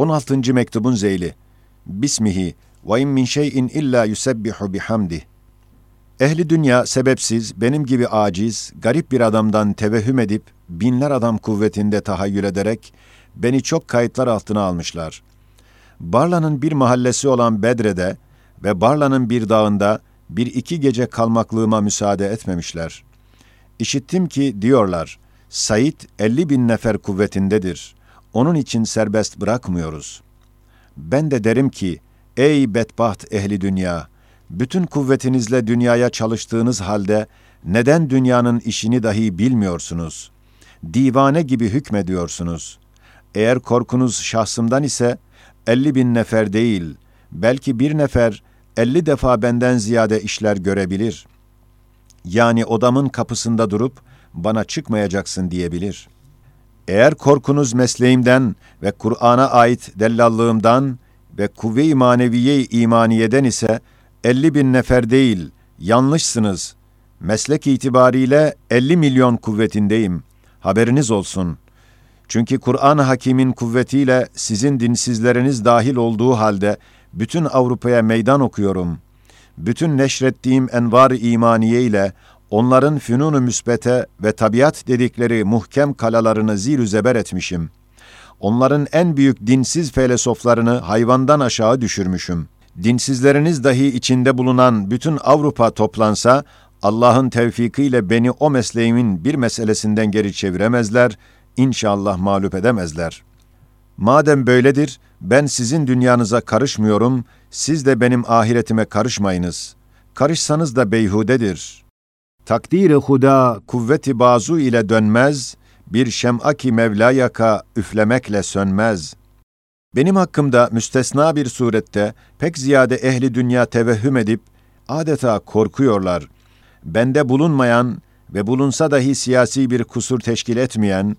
16. mektubun zeyli. Bismihi ve in min şeyin illa yusebbihu bihamdi. Ehli dünya sebepsiz, benim gibi aciz, garip bir adamdan tevehhüm edip, binler adam kuvvetinde tahayyül ederek, beni çok kayıtlar altına almışlar. Barla'nın bir mahallesi olan Bedre'de ve Barla'nın bir dağında bir iki gece kalmaklığıma müsaade etmemişler. İşittim ki diyorlar, Said 50 bin nefer kuvvetindedir. Onun için serbest bırakmıyoruz. Ben de derim ki, ey bedbaht ehli dünya, bütün kuvvetinizle dünyaya çalıştığınız halde neden dünyanın işini dahi bilmiyorsunuz? Divane gibi hükmediyorsunuz. Eğer korkunuz şahsımdan ise 50 bin nefer değil, belki bir nefer 50 defa benden ziyade işler görebilir. Yani odamın kapısında durup bana çıkmayacaksın diyebilir. Eğer korkunuz mesleğimden ve Kur'an'a ait dellallığımdan ve kuvve-i maneviye imaniyeden ise 50 bin nefer değil, yanlışsınız. Meslek itibariyle 50 milyon kuvvetindeyim. Haberiniz olsun. Çünkü Kur'an-ı Hakîm'in kuvvetiyle sizin dinsizleriniz dahil olduğu halde bütün Avrupa'ya meydan okuyorum. Bütün neşrettiğim envar imaniye ile onların fünunu müsbete ve tabiat dedikleri muhkem kalalarını zir zeber etmişim. Onların en büyük dinsiz felsefelerini hayvandan aşağı düşürmüşüm. Dinsizleriniz dahi içinde bulunan bütün Avrupa toplansa, Allah'ın tevfikiyle beni o mesleğimin bir meselesinden geri çeviremezler, inşallah mağlup edemezler. Madem böyledir, ben sizin dünyanıza karışmıyorum, siz de benim ahiretime karışmayınız. Karışsanız da beyhudedir. Takdiri huda kuvveti bazu ile dönmez, bir şem'aki Mevla yaka üflemekle sönmez. Benim hakkımda müstesna bir surette pek ziyade ehli dünya tevehhüm edip adeta korkuyorlar. Bende bulunmayan ve bulunsa dahi siyasi bir kusur teşkil etmeyen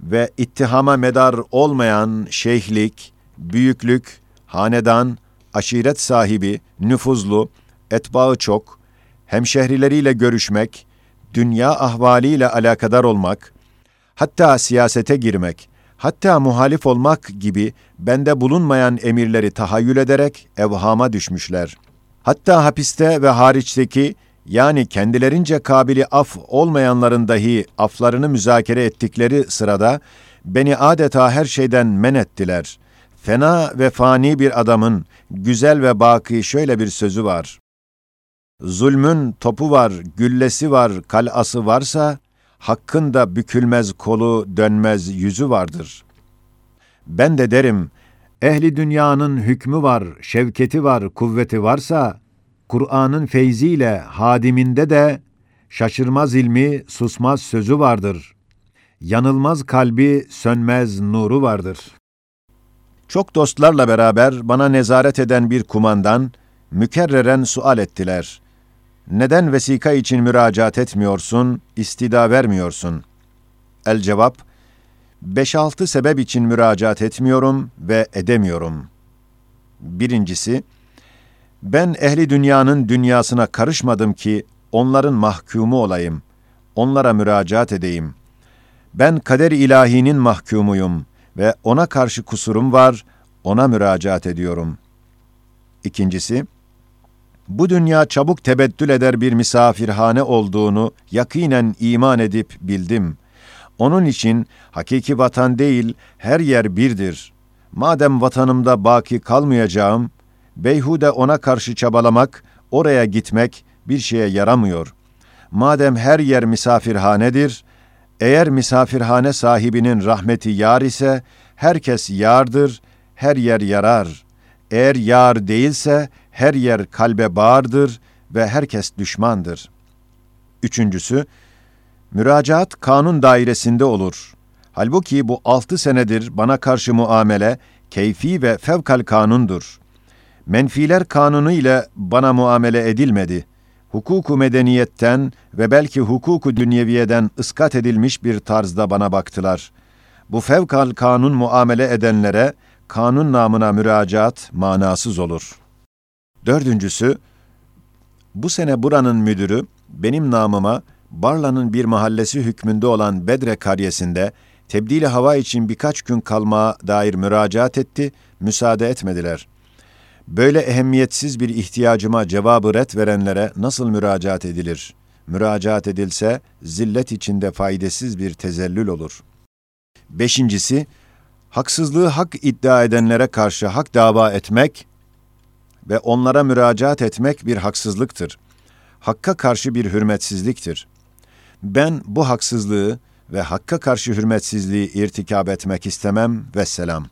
ve ittihama medar olmayan şeyhlik, büyüklük, hanedan, aşiret sahibi, nüfuzlu, etbağı çok, hemşehrileriyle görüşmek, dünya ahvaliyle alakadar olmak, hatta siyasete girmek, hatta muhalif olmak gibi bende bulunmayan emirleri tahayyül ederek evhama düşmüşler. Hatta hapiste ve hariçteki yani kendilerince kabili af olmayanların dahi aflarını müzakere ettikleri sırada beni adeta her şeyden men ettiler. Fena ve fani bir adamın güzel ve baki şöyle bir sözü var. Zulmün topu var, güllesi var, kalası varsa, hakkın da bükülmez kolu, dönmez yüzü vardır. Ben de derim, ehli dünyanın hükmü var, şevketi var, kuvveti varsa, Kur'an'ın feyziyle hadiminde de şaşırmaz ilmi, susmaz sözü vardır. Yanılmaz kalbi, sönmez nuru vardır. Çok dostlarla beraber bana nezaret eden bir kumandan, mükerreren sual ettiler. Neden vesika için müracaat etmiyorsun, istida vermiyorsun? El cevap, beş altı sebep için müracaat etmiyorum ve edemiyorum. Birincisi, ben ehli dünyanın dünyasına karışmadım ki onların mahkumu olayım. Onlara müracaat edeyim. Ben kader ilahinin mahkumuyum ve ona karşı kusurum var, ona müracaat ediyorum. İkincisi, bu dünya çabuk tebeddül eder bir misafirhane olduğunu yakinen iman edip bildim. Onun için hakiki vatan değil, her yer birdir. Madem vatanımda baki kalmayacağım, Beyhude ona karşı çabalamak, oraya gitmek bir şeye yaramıyor. Madem her yer misafirhanedir, eğer misafirhane sahibinin rahmeti yar ise, herkes yardır, her yer yarar. Eğer yar değilse, her yer kalbe bağırdır ve herkes düşmandır. Üçüncüsü, müracaat kanun dairesinde olur. Halbuki bu altı senedir bana karşı muamele, keyfi ve fevkal kanundur.'' Menfiler kanunu ile bana muamele edilmedi. Hukuku medeniyetten ve belki hukuku dünyeviyeden ıskat edilmiş bir tarzda bana baktılar. Bu fevkal kanun muamele edenlere kanun namına müracaat manasız olur. Dördüncüsü, bu sene buranın müdürü benim namıma Barla'nın bir mahallesi hükmünde olan Bedre karyesinde tebdili hava için birkaç gün kalmaya dair müracaat etti, müsaade etmediler. Böyle ehemmiyetsiz bir ihtiyacıma cevabı ret verenlere nasıl müracaat edilir? Müracaat edilse zillet içinde faydasız bir tezellül olur. Beşincisi, haksızlığı hak iddia edenlere karşı hak dava etmek ve onlara müracaat etmek bir haksızlıktır. Hakka karşı bir hürmetsizliktir. Ben bu haksızlığı ve hakka karşı hürmetsizliği irtikab etmek istemem ve selam.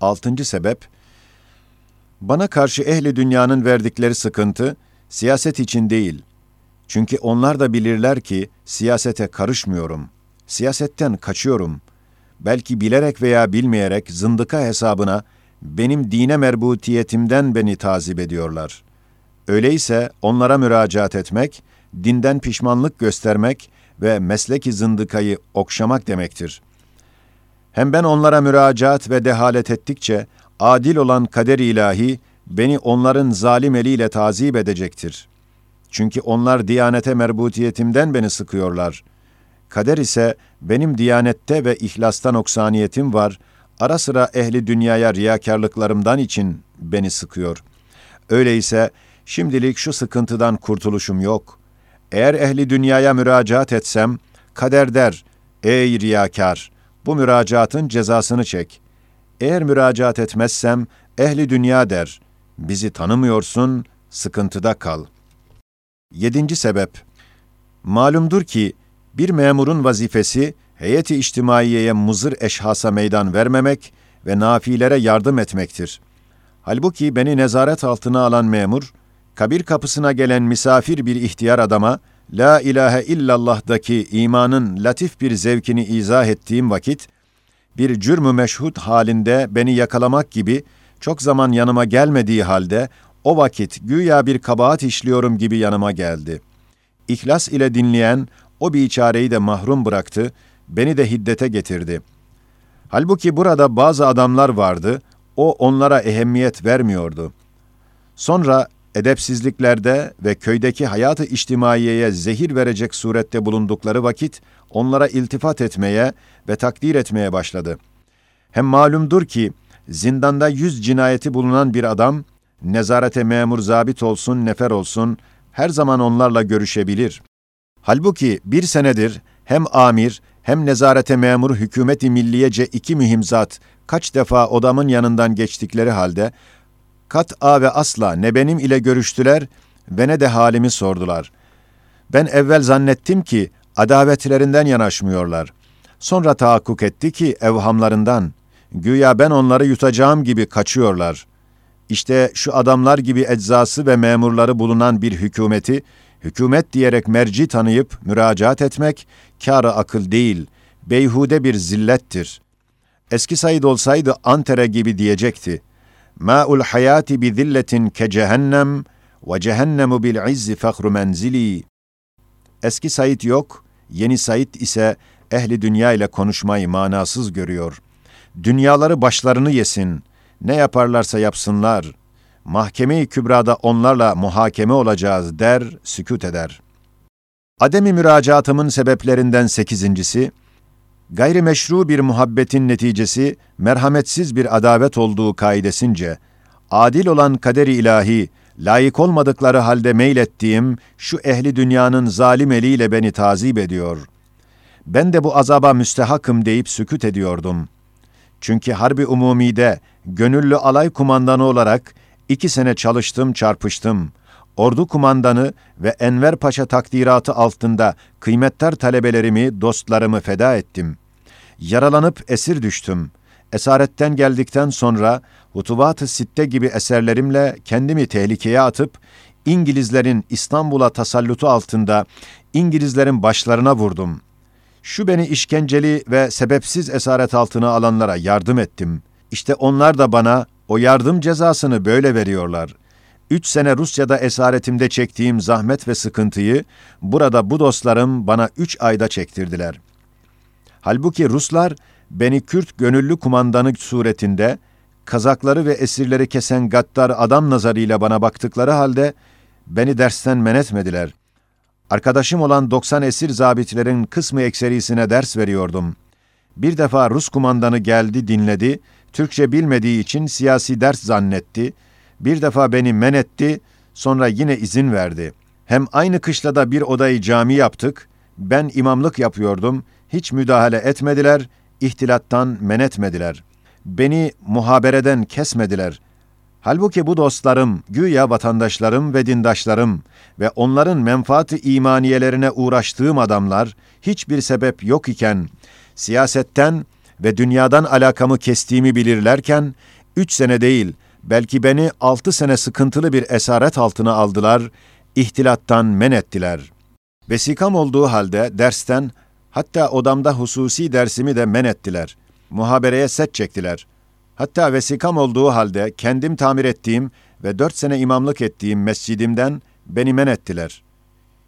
Altıncı sebep, bana karşı ehli dünyanın verdikleri sıkıntı, siyaset için değil. Çünkü onlar da bilirler ki siyasete karışmıyorum. Siyasetten kaçıyorum. Belki bilerek veya bilmeyerek zındıka hesabına benim dine merbutiyetimden beni tazip ediyorlar. Öyleyse onlara müracaat etmek, dinden pişmanlık göstermek ve mesleki zındıkayı okşamak demektir. Hem ben onlara müracaat ve dehalet ettikçe, adil olan kader ilahi, beni onların zalim eliyle tazip edecektir. Çünkü onlar diyanete merbutiyetimden beni sıkıyorlar. Kader ise benim diyanette ve ihlastan oksaniyetim var, ara sıra ehli dünyaya riyakarlıklarımdan için beni sıkıyor. Öyleyse şimdilik şu sıkıntıdan kurtuluşum yok. Eğer ehli dünyaya müracaat etsem, kader der, ey riyakar, bu müracaatın cezasını çek. Eğer müracaat etmezsem, ehli dünya der, bizi tanımıyorsun, sıkıntıda kal. Yedinci sebep, malumdur ki, bir memurun vazifesi, heyeti içtimaiyeye muzır eşhasa meydan vermemek ve nafilere yardım etmektir. Halbuki beni nezaret altına alan memur, kabir kapısına gelen misafir bir ihtiyar adama, La ilahe illallah'daki imanın latif bir zevkini izah ettiğim vakit, bir cürmü meşhud halinde beni yakalamak gibi çok zaman yanıma gelmediği halde o vakit güya bir kabahat işliyorum gibi yanıma geldi. İhlas ile dinleyen o biçareyi de mahrum bıraktı, beni de hiddete getirdi. Halbuki burada bazı adamlar vardı, o onlara ehemmiyet vermiyordu. Sonra edepsizliklerde ve köydeki hayatı içtimaiyeye zehir verecek surette bulundukları vakit onlara iltifat etmeye ve takdir etmeye başladı. Hem malumdur ki zindanda yüz cinayeti bulunan bir adam, nezarete memur zabit olsun, nefer olsun, her zaman onlarla görüşebilir. Halbuki bir senedir hem amir hem nezarete memur hükümeti milliyece iki mühim zat kaç defa odamın yanından geçtikleri halde kat a ve asla ne benim ile görüştüler ve ne de halimi sordular. Ben evvel zannettim ki adavetlerinden yanaşmıyorlar. Sonra tahakkuk etti ki evhamlarından, güya ben onları yutacağım gibi kaçıyorlar. İşte şu adamlar gibi eczası ve memurları bulunan bir hükümeti, hükümet diyerek merci tanıyıp müracaat etmek, kârı akıl değil, beyhude bir zillettir. Eski Said olsaydı Antere gibi diyecekti. Ma'ul hayati bi zilletin ke cehennem ve cehennemu bil izzi fahru menzili. Eski Said yok, yeni Said ise ehli dünya ile konuşmayı manasız görüyor. Dünyaları başlarını yesin, ne yaparlarsa yapsınlar. Mahkeme-i Kübra'da onlarla muhakeme olacağız der, sükut eder. Ademi müracaatımın sebeplerinden sekizincisi, gayrimeşru bir muhabbetin neticesi merhametsiz bir adavet olduğu kaidesince, adil olan kaderi ilahi, layık olmadıkları halde meylettiğim şu ehli dünyanın zalim eliyle beni tazip ediyor. Ben de bu azaba müstehakım deyip sükut ediyordum. Çünkü Harbi Umumi'de gönüllü alay kumandanı olarak iki sene çalıştım, çarpıştım. Ordu kumandanı ve Enver Paşa takdiratı altında kıymetler talebelerimi, dostlarımı feda ettim. Yaralanıp esir düştüm. Esaretten geldikten sonra Hutubat-ı Sitte gibi eserlerimle kendimi tehlikeye atıp İngilizlerin İstanbul'a tasallutu altında İngilizlerin başlarına vurdum. Şu beni işkenceli ve sebepsiz esaret altına alanlara yardım ettim. İşte onlar da bana o yardım cezasını böyle veriyorlar. Üç sene Rusya'da esaretimde çektiğim zahmet ve sıkıntıyı burada bu dostlarım bana üç ayda çektirdiler. Halbuki Ruslar beni Kürt gönüllü kumandanı suretinde kazakları ve esirleri kesen gaddar adam nazarıyla bana baktıkları halde beni dersten men etmediler. Arkadaşım olan 90 esir zabitlerin kısmı ekserisine ders veriyordum. Bir defa Rus kumandanı geldi dinledi, Türkçe bilmediği için siyasi ders zannetti. Bir defa beni men etti, sonra yine izin verdi. Hem aynı kışlada bir odayı cami yaptık, ben imamlık yapıyordum, hiç müdahale etmediler, ihtilattan men etmediler. Beni muhabereden kesmediler. Halbuki bu dostlarım, güya vatandaşlarım ve dindaşlarım ve onların menfaati imaniyelerine uğraştığım adamlar hiçbir sebep yok iken, siyasetten ve dünyadan alakamı kestiğimi bilirlerken, üç sene değil, belki beni altı sene sıkıntılı bir esaret altına aldılar, ihtilattan men ettiler. Vesikam olduğu halde dersten, hatta odamda hususi dersimi de men ettiler. Muhabereye set çektiler. Hatta vesikam olduğu halde kendim tamir ettiğim ve dört sene imamlık ettiğim mescidimden beni men ettiler.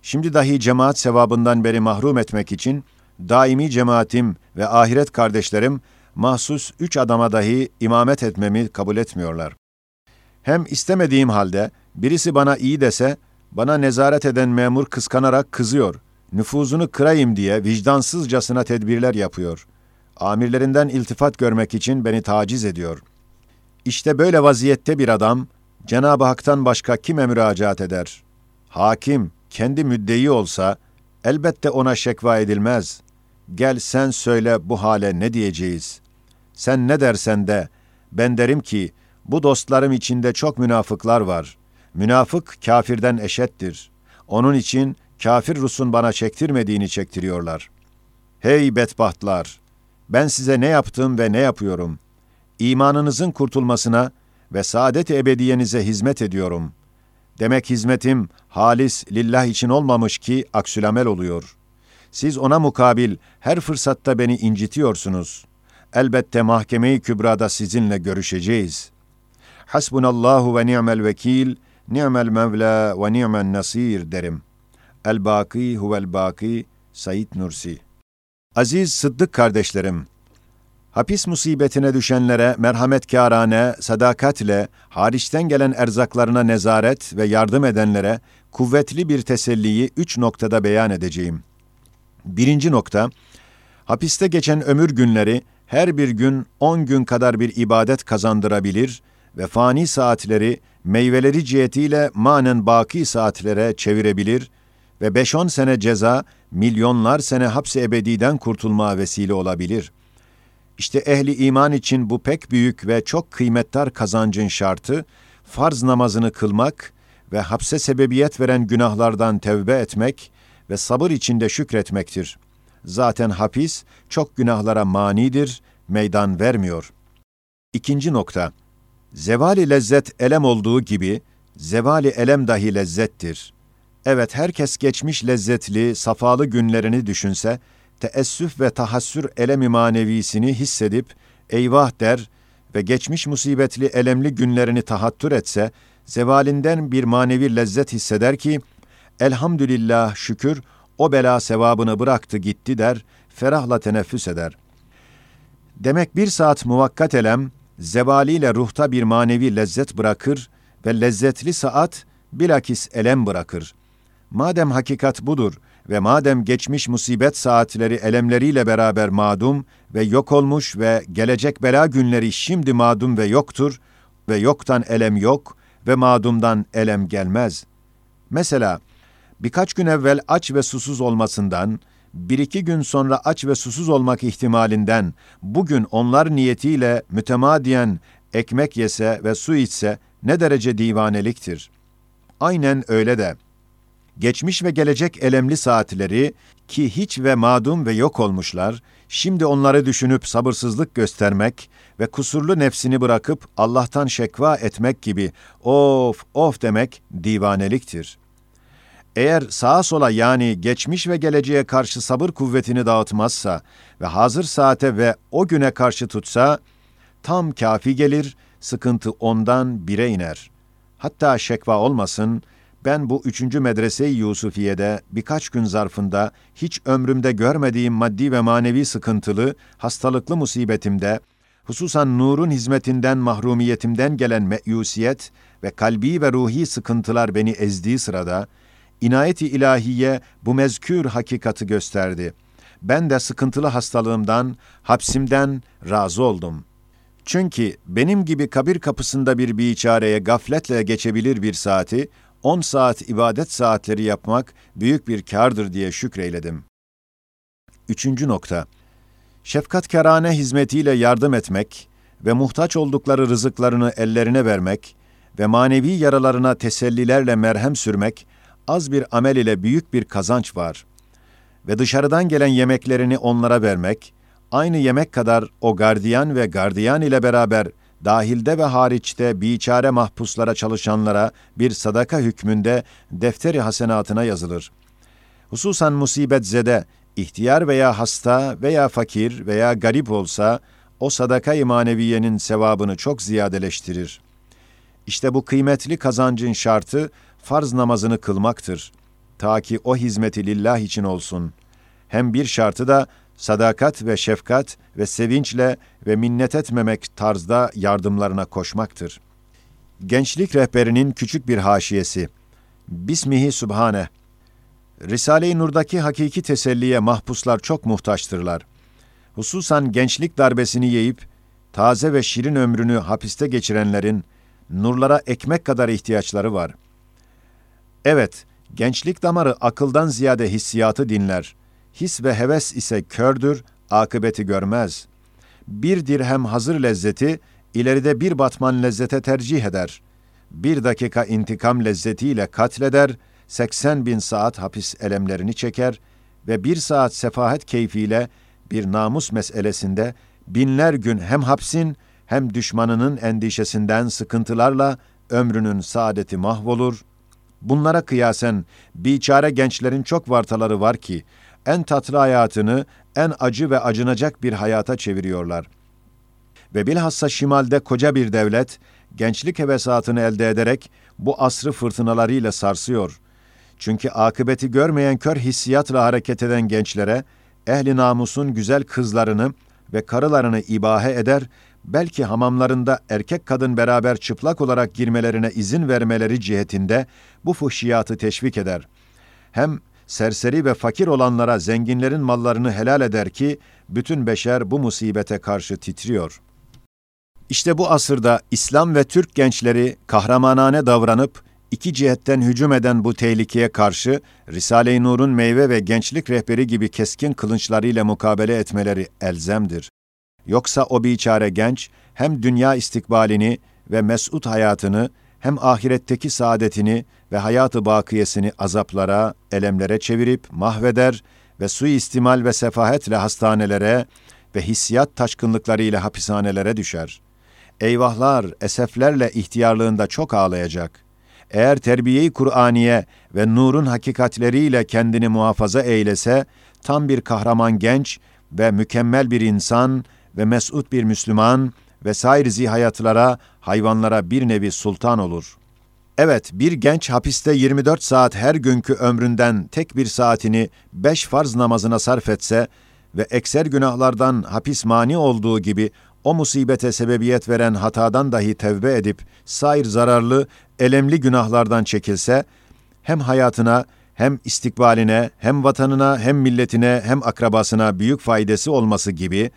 Şimdi dahi cemaat sevabından beni mahrum etmek için daimi cemaatim ve ahiret kardeşlerim mahsus üç adama dahi imamet etmemi kabul etmiyorlar. Hem istemediğim halde birisi bana iyi dese, bana nezaret eden memur kıskanarak kızıyor. Nüfuzunu kırayım diye vicdansızcasına tedbirler yapıyor. Amirlerinden iltifat görmek için beni taciz ediyor. İşte böyle vaziyette bir adam, Cenab-ı Hak'tan başka kime müracaat eder? Hakim, kendi müddeyi olsa, elbette ona şekva edilmez. Gel sen söyle bu hale ne diyeceğiz? Sen ne dersen de, ben derim ki, bu dostlarım içinde çok münafıklar var. Münafık kafirden eşettir. Onun için kafir Rus'un bana çektirmediğini çektiriyorlar. Hey bedbahtlar! Ben size ne yaptım ve ne yapıyorum? İmanınızın kurtulmasına ve saadet ebediyenize hizmet ediyorum. Demek hizmetim halis lillah için olmamış ki aksülamel oluyor. Siz ona mukabil her fırsatta beni incitiyorsunuz. Elbette mahkeme-i kübrada sizinle görüşeceğiz. Hasbunallahu ve ni'mel vekil, ni'mel mevla ve ni'men nasir derim. El-Baki huvel-Baki, Said Nursi. Aziz Sıddık kardeşlerim, hapis musibetine düşenlere merhametkârane, sadakatle, hariçten gelen erzaklarına nezaret ve yardım edenlere kuvvetli bir teselliyi üç noktada beyan edeceğim. Birinci nokta, hapiste geçen ömür günleri her bir gün on gün kadar bir ibadet kazandırabilir ve fani saatleri meyveleri cihetiyle manen baki saatlere çevirebilir ve 5-10 sene ceza milyonlar sene hapse ebediden kurtulma vesile olabilir. İşte ehli iman için bu pek büyük ve çok kıymetdar kazancın şartı, farz namazını kılmak ve hapse sebebiyet veren günahlardan tevbe etmek ve sabır içinde şükretmektir. Zaten hapis çok günahlara manidir, meydan vermiyor. İkinci nokta, Zevali lezzet elem olduğu gibi, zevali elem dahi lezzettir. Evet herkes geçmiş lezzetli, safalı günlerini düşünse, teessüf ve tahassür elemi manevisini hissedip, eyvah der ve geçmiş musibetli elemli günlerini tahattür etse, zevalinden bir manevi lezzet hisseder ki, elhamdülillah şükür, o bela sevabını bıraktı gitti der, ferahla teneffüs eder. Demek bir saat muvakkat elem, zevaliyle ruhta bir manevi lezzet bırakır ve lezzetli saat bilakis elem bırakır. Madem hakikat budur ve madem geçmiş musibet saatleri elemleriyle beraber madum ve yok olmuş ve gelecek bela günleri şimdi madum ve yoktur ve yoktan elem yok ve madumdan elem gelmez. Mesela birkaç gün evvel aç ve susuz olmasından, bir iki gün sonra aç ve susuz olmak ihtimalinden bugün onlar niyetiyle mütemadiyen ekmek yese ve su içse ne derece divaneliktir. Aynen öyle de geçmiş ve gelecek elemli saatleri ki hiç ve madum ve yok olmuşlar, şimdi onları düşünüp sabırsızlık göstermek ve kusurlu nefsini bırakıp Allah'tan şekva etmek gibi of of demek divaneliktir. Eğer sağa sola yani geçmiş ve geleceğe karşı sabır kuvvetini dağıtmazsa ve hazır saate ve o güne karşı tutsa, tam kafi gelir, sıkıntı ondan bire iner. Hatta şekva olmasın, ben bu üçüncü medrese-i Yusufiye'de birkaç gün zarfında hiç ömrümde görmediğim maddi ve manevi sıkıntılı, hastalıklı musibetimde, hususan nurun hizmetinden mahrumiyetimden gelen meyusiyet ve kalbi ve ruhi sıkıntılar beni ezdiği sırada, inayeti ilahiye bu mezkür hakikati gösterdi. Ben de sıkıntılı hastalığımdan, hapsimden razı oldum. Çünkü benim gibi kabir kapısında bir biçareye gafletle geçebilir bir saati, on saat ibadet saatleri yapmak büyük bir kardır diye şükreyledim. Üçüncü nokta. Şefkatkarane hizmetiyle yardım etmek ve muhtaç oldukları rızıklarını ellerine vermek ve manevi yaralarına tesellilerle merhem sürmek, az bir amel ile büyük bir kazanç var. Ve dışarıdan gelen yemeklerini onlara vermek, aynı yemek kadar o gardiyan ve gardiyan ile beraber dahilde ve hariçte biçare mahpuslara çalışanlara bir sadaka hükmünde defteri hasenatına yazılır. Hususan musibet zede, ihtiyar veya hasta veya fakir veya garip olsa, o sadaka-i maneviyenin sevabını çok ziyadeleştirir. İşte bu kıymetli kazancın şartı, farz namazını kılmaktır. Ta ki o hizmeti lillah için olsun. Hem bir şartı da sadakat ve şefkat ve sevinçle ve minnet etmemek tarzda yardımlarına koşmaktır. Gençlik rehberinin küçük bir haşiyesi. Bismihi Sübhane. Risale-i Nur'daki hakiki teselliye mahpuslar çok muhtaçtırlar. Hususan gençlik darbesini yiyip, taze ve şirin ömrünü hapiste geçirenlerin, nurlara ekmek kadar ihtiyaçları var. Evet, gençlik damarı akıldan ziyade hissiyatı dinler. His ve heves ise kördür, akıbeti görmez. Bir dirhem hazır lezzeti, ileride bir batman lezzete tercih eder. Bir dakika intikam lezzetiyle katleder, 80 bin saat hapis elemlerini çeker ve bir saat sefahet keyfiyle bir namus meselesinde binler gün hem hapsin hem düşmanının endişesinden sıkıntılarla ömrünün saadeti mahvolur. Bunlara kıyasen biçare gençlerin çok vartaları var ki en tatlı hayatını en acı ve acınacak bir hayata çeviriyorlar. Ve bilhassa şimalde koca bir devlet gençlik hevesatını elde ederek bu asrı fırtınalarıyla sarsıyor. Çünkü akıbeti görmeyen kör hissiyatla hareket eden gençlere ehli namusun güzel kızlarını ve karılarını ibahe eder, belki hamamlarında erkek kadın beraber çıplak olarak girmelerine izin vermeleri cihetinde bu fuhşiyatı teşvik eder. Hem serseri ve fakir olanlara zenginlerin mallarını helal eder ki, bütün beşer bu musibete karşı titriyor. İşte bu asırda İslam ve Türk gençleri kahramanane davranıp, iki cihetten hücum eden bu tehlikeye karşı Risale-i Nur'un meyve ve gençlik rehberi gibi keskin kılınçlarıyla mukabele etmeleri elzemdir. Yoksa o biçare genç hem dünya istikbalini ve mesut hayatını hem ahiretteki saadetini ve hayatı bakiyesini azaplara, elemlere çevirip mahveder ve suistimal ve sefahetle hastanelere ve hissiyat taşkınlıklarıyla hapishanelere düşer. Eyvahlar, eseflerle ihtiyarlığında çok ağlayacak.'' eğer terbiyeyi Kur'aniye ve nurun hakikatleriyle kendini muhafaza eylese, tam bir kahraman genç ve mükemmel bir insan ve mesut bir Müslüman ve sair zihayatlara, hayvanlara bir nevi sultan olur. Evet, bir genç hapiste 24 saat her günkü ömründen tek bir saatini beş farz namazına sarf etse ve ekser günahlardan hapis mani olduğu gibi o musibete sebebiyet veren hatadan dahi tevbe edip sair zararlı, elemli günahlardan çekilse, hem hayatına, hem istikbaline, hem vatanına, hem milletine, hem akrabasına büyük faydası olması gibi,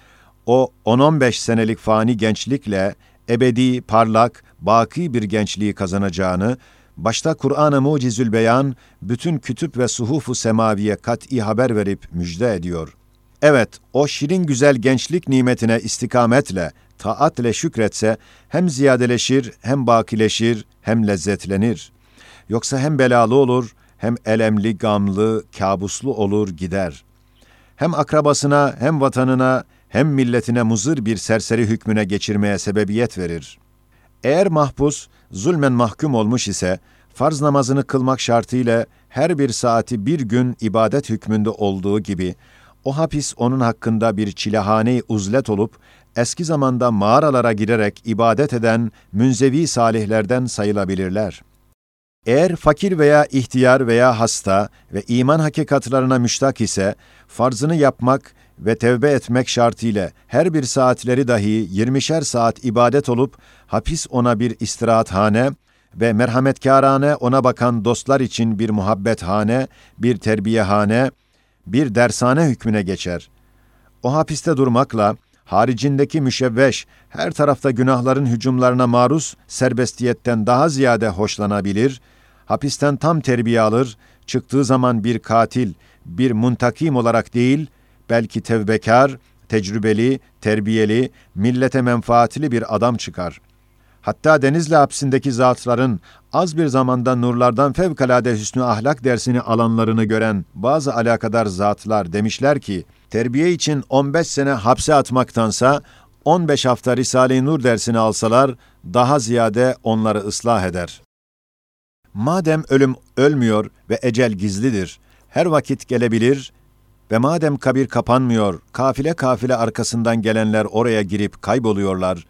o 10-15 senelik fani gençlikle ebedi, parlak, baki bir gençliği kazanacağını, başta Kur'an-ı Mucizül Beyan, bütün kütüp ve suhufu semaviye kat'i haber verip müjde ediyor.'' Evet, o şirin güzel gençlik nimetine istikametle, taatle şükretse hem ziyadeleşir, hem bakileşir, hem lezzetlenir. Yoksa hem belalı olur, hem elemli, gamlı, kabuslu olur gider. Hem akrabasına, hem vatanına, hem milletine muzır bir serseri hükmüne geçirmeye sebebiyet verir. Eğer mahpus, zulmen mahkum olmuş ise, farz namazını kılmak şartıyla her bir saati bir gün ibadet hükmünde olduğu gibi, o hapis onun hakkında bir çilehane uzlet olup, eski zamanda mağaralara girerek ibadet eden münzevi salihlerden sayılabilirler. Eğer fakir veya ihtiyar veya hasta ve iman hakikatlarına müştak ise, farzını yapmak ve tevbe etmek şartıyla her bir saatleri dahi 20'şer saat ibadet olup, hapis ona bir istirahathane ve merhametkârane ona bakan dostlar için bir muhabbethane, bir terbiyehane, bir dershane hükmüne geçer. O hapiste durmakla, haricindeki müşevveş, her tarafta günahların hücumlarına maruz serbestiyetten daha ziyade hoşlanabilir, hapisten tam terbiye alır, çıktığı zaman bir katil, bir muntakim olarak değil, belki tevbekar, tecrübeli, terbiyeli, millete menfaatli bir adam çıkar. Hatta Denizli hapsindeki zatların az bir zamanda nurlardan fevkalade hüsnü ahlak dersini alanlarını gören bazı alakadar zatlar demişler ki, terbiye için 15 sene hapse atmaktansa 15 hafta Risale-i Nur dersini alsalar daha ziyade onları ıslah eder. Madem ölüm ölmüyor ve ecel gizlidir, her vakit gelebilir ve madem kabir kapanmıyor, kafile kafile arkasından gelenler oraya girip kayboluyorlar.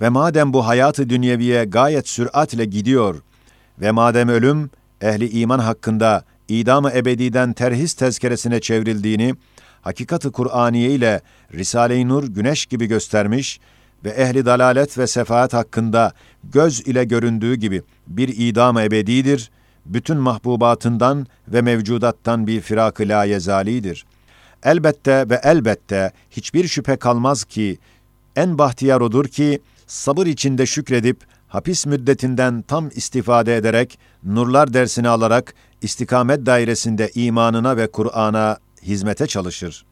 Ve madem bu hayatı dünyeviye gayet süratle gidiyor. Ve madem ölüm ehli iman hakkında idam-ı ebediden terhis tezkeresine çevrildiğini hakikati Kur'aniye ile Risale-i Nur güneş gibi göstermiş ve ehli dalalet ve sefaat hakkında göz ile göründüğü gibi bir idam ebedidir, bütün mahbubatından ve mevcudattan bir firak-ı layezalidir. Elbette ve elbette hiçbir şüphe kalmaz ki, en bahtiyar odur ki, sabır içinde şükredip, hapis müddetinden tam istifade ederek, nurlar dersini alarak, istikamet dairesinde imanına ve Kur'an'a hizmete çalışır.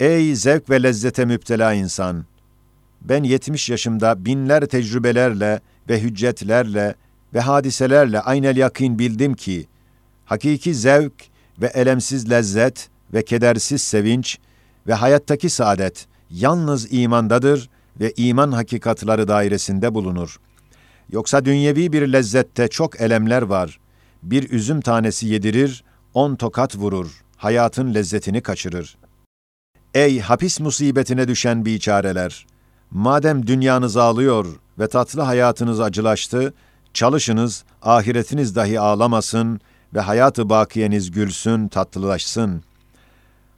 Ey zevk ve lezzete müptela insan! Ben 70 yaşımda binler tecrübelerle ve hüccetlerle ve hadiselerle aynel yakin bildim ki, hakiki zevk ve elemsiz lezzet ve kedersiz sevinç ve hayattaki saadet yalnız imandadır ve iman hakikatları dairesinde bulunur. Yoksa dünyevi bir lezzette çok elemler var. Bir üzüm tanesi yedirir, on tokat vurur, hayatın lezzetini kaçırır. Ey hapis musibetine düşen biçareler! Madem dünyanız ağlıyor ve tatlı hayatınız acılaştı, çalışınız, ahiretiniz dahi ağlamasın ve hayatı bakiyeniz gülsün, tatlılaşsın.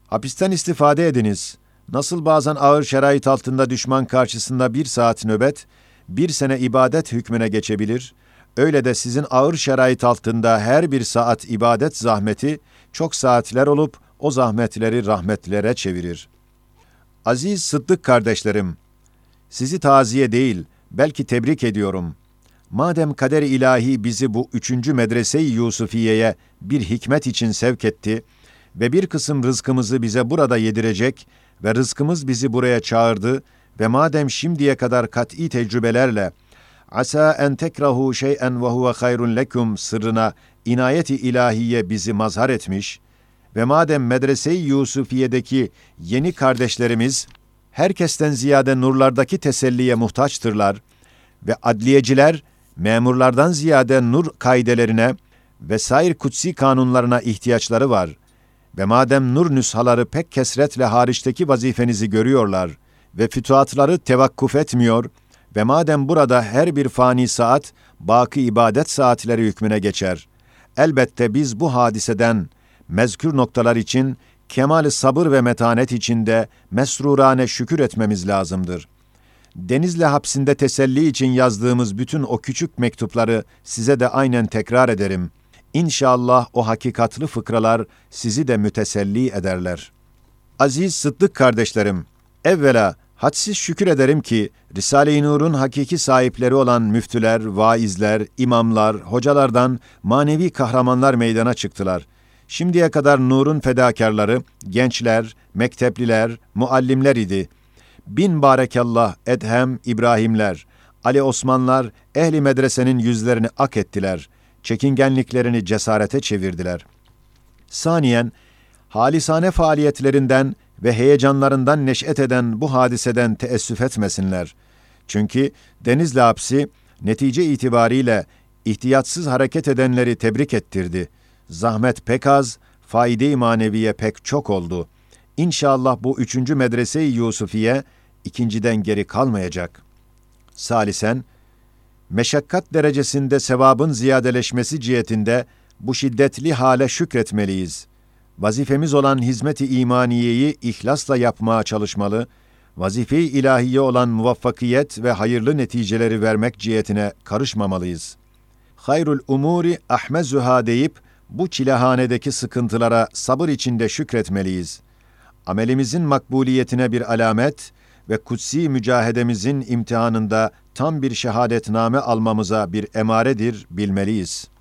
Hapisten istifade ediniz. Nasıl bazen ağır şerait altında düşman karşısında bir saat nöbet, bir sene ibadet hükmüne geçebilir, öyle de sizin ağır şerait altında her bir saat ibadet zahmeti, çok saatler olup o zahmetleri rahmetlere çevirir. Aziz Sıddık kardeşlerim, sizi taziye değil, belki tebrik ediyorum. Madem kader ilahi bizi bu üçüncü medrese-i Yusufiye'ye bir hikmet için sevk etti ve bir kısım rızkımızı bize burada yedirecek ve rızkımız bizi buraya çağırdı ve madem şimdiye kadar kat'i tecrübelerle asa en tekrahu şey'en ve huve hayrun lekum sırrına inayeti ilahiye bizi mazhar etmiş ve madem medrese-i Yusufiye'deki yeni kardeşlerimiz herkesten ziyade nurlardaki teselliye muhtaçtırlar ve adliyeciler memurlardan ziyade nur kaidelerine ve sair kutsi kanunlarına ihtiyaçları var ve madem nur nüshaları pek kesretle hariçteki vazifenizi görüyorlar ve fütuhatları tevakkuf etmiyor ve madem burada her bir fani saat baki ibadet saatleri hükmüne geçer, elbette biz bu hadiseden mezkür noktalar için kemal sabır ve metanet içinde mesrurane şükür etmemiz lazımdır. Denizli hapsinde teselli için yazdığımız bütün o küçük mektupları size de aynen tekrar ederim. İnşallah o hakikatlı fıkralar sizi de müteselli ederler. Aziz Sıddık kardeşlerim, evvela hadsiz şükür ederim ki Risale-i Nur'un hakiki sahipleri olan müftüler, vaizler, imamlar, hocalardan manevi kahramanlar meydana çıktılar.'' Şimdiye kadar Nur'un fedakarları, gençler, mektepliler, muallimler idi. Bin barekallah Edhem, İbrahimler, Ali Osmanlar ehli medresenin yüzlerini ak ettiler. Çekingenliklerini cesarete çevirdiler. Saniyen, halisane faaliyetlerinden ve heyecanlarından neş'et eden bu hadiseden teessüf etmesinler. Çünkü Denizli hapsi netice itibariyle ihtiyatsız hareket edenleri tebrik ettirdi.'' Zahmet pek az, faide-i maneviye pek çok oldu. İnşallah bu üçüncü medrese-i Yusufiye ikinciden geri kalmayacak. Salisen, meşakkat derecesinde sevabın ziyadeleşmesi cihetinde bu şiddetli hale şükretmeliyiz. Vazifemiz olan hizmet-i imaniyeyi ihlasla yapmaya çalışmalı, vazife-i ilahiye olan muvaffakiyet ve hayırlı neticeleri vermek cihetine karışmamalıyız. hayrul umuri ahmezuha deyip bu çilehanedeki sıkıntılara sabır içinde şükretmeliyiz. Amelimizin makbuliyetine bir alamet ve kutsi mücahedemizin imtihanında tam bir şehadetname almamıza bir emaredir bilmeliyiz.''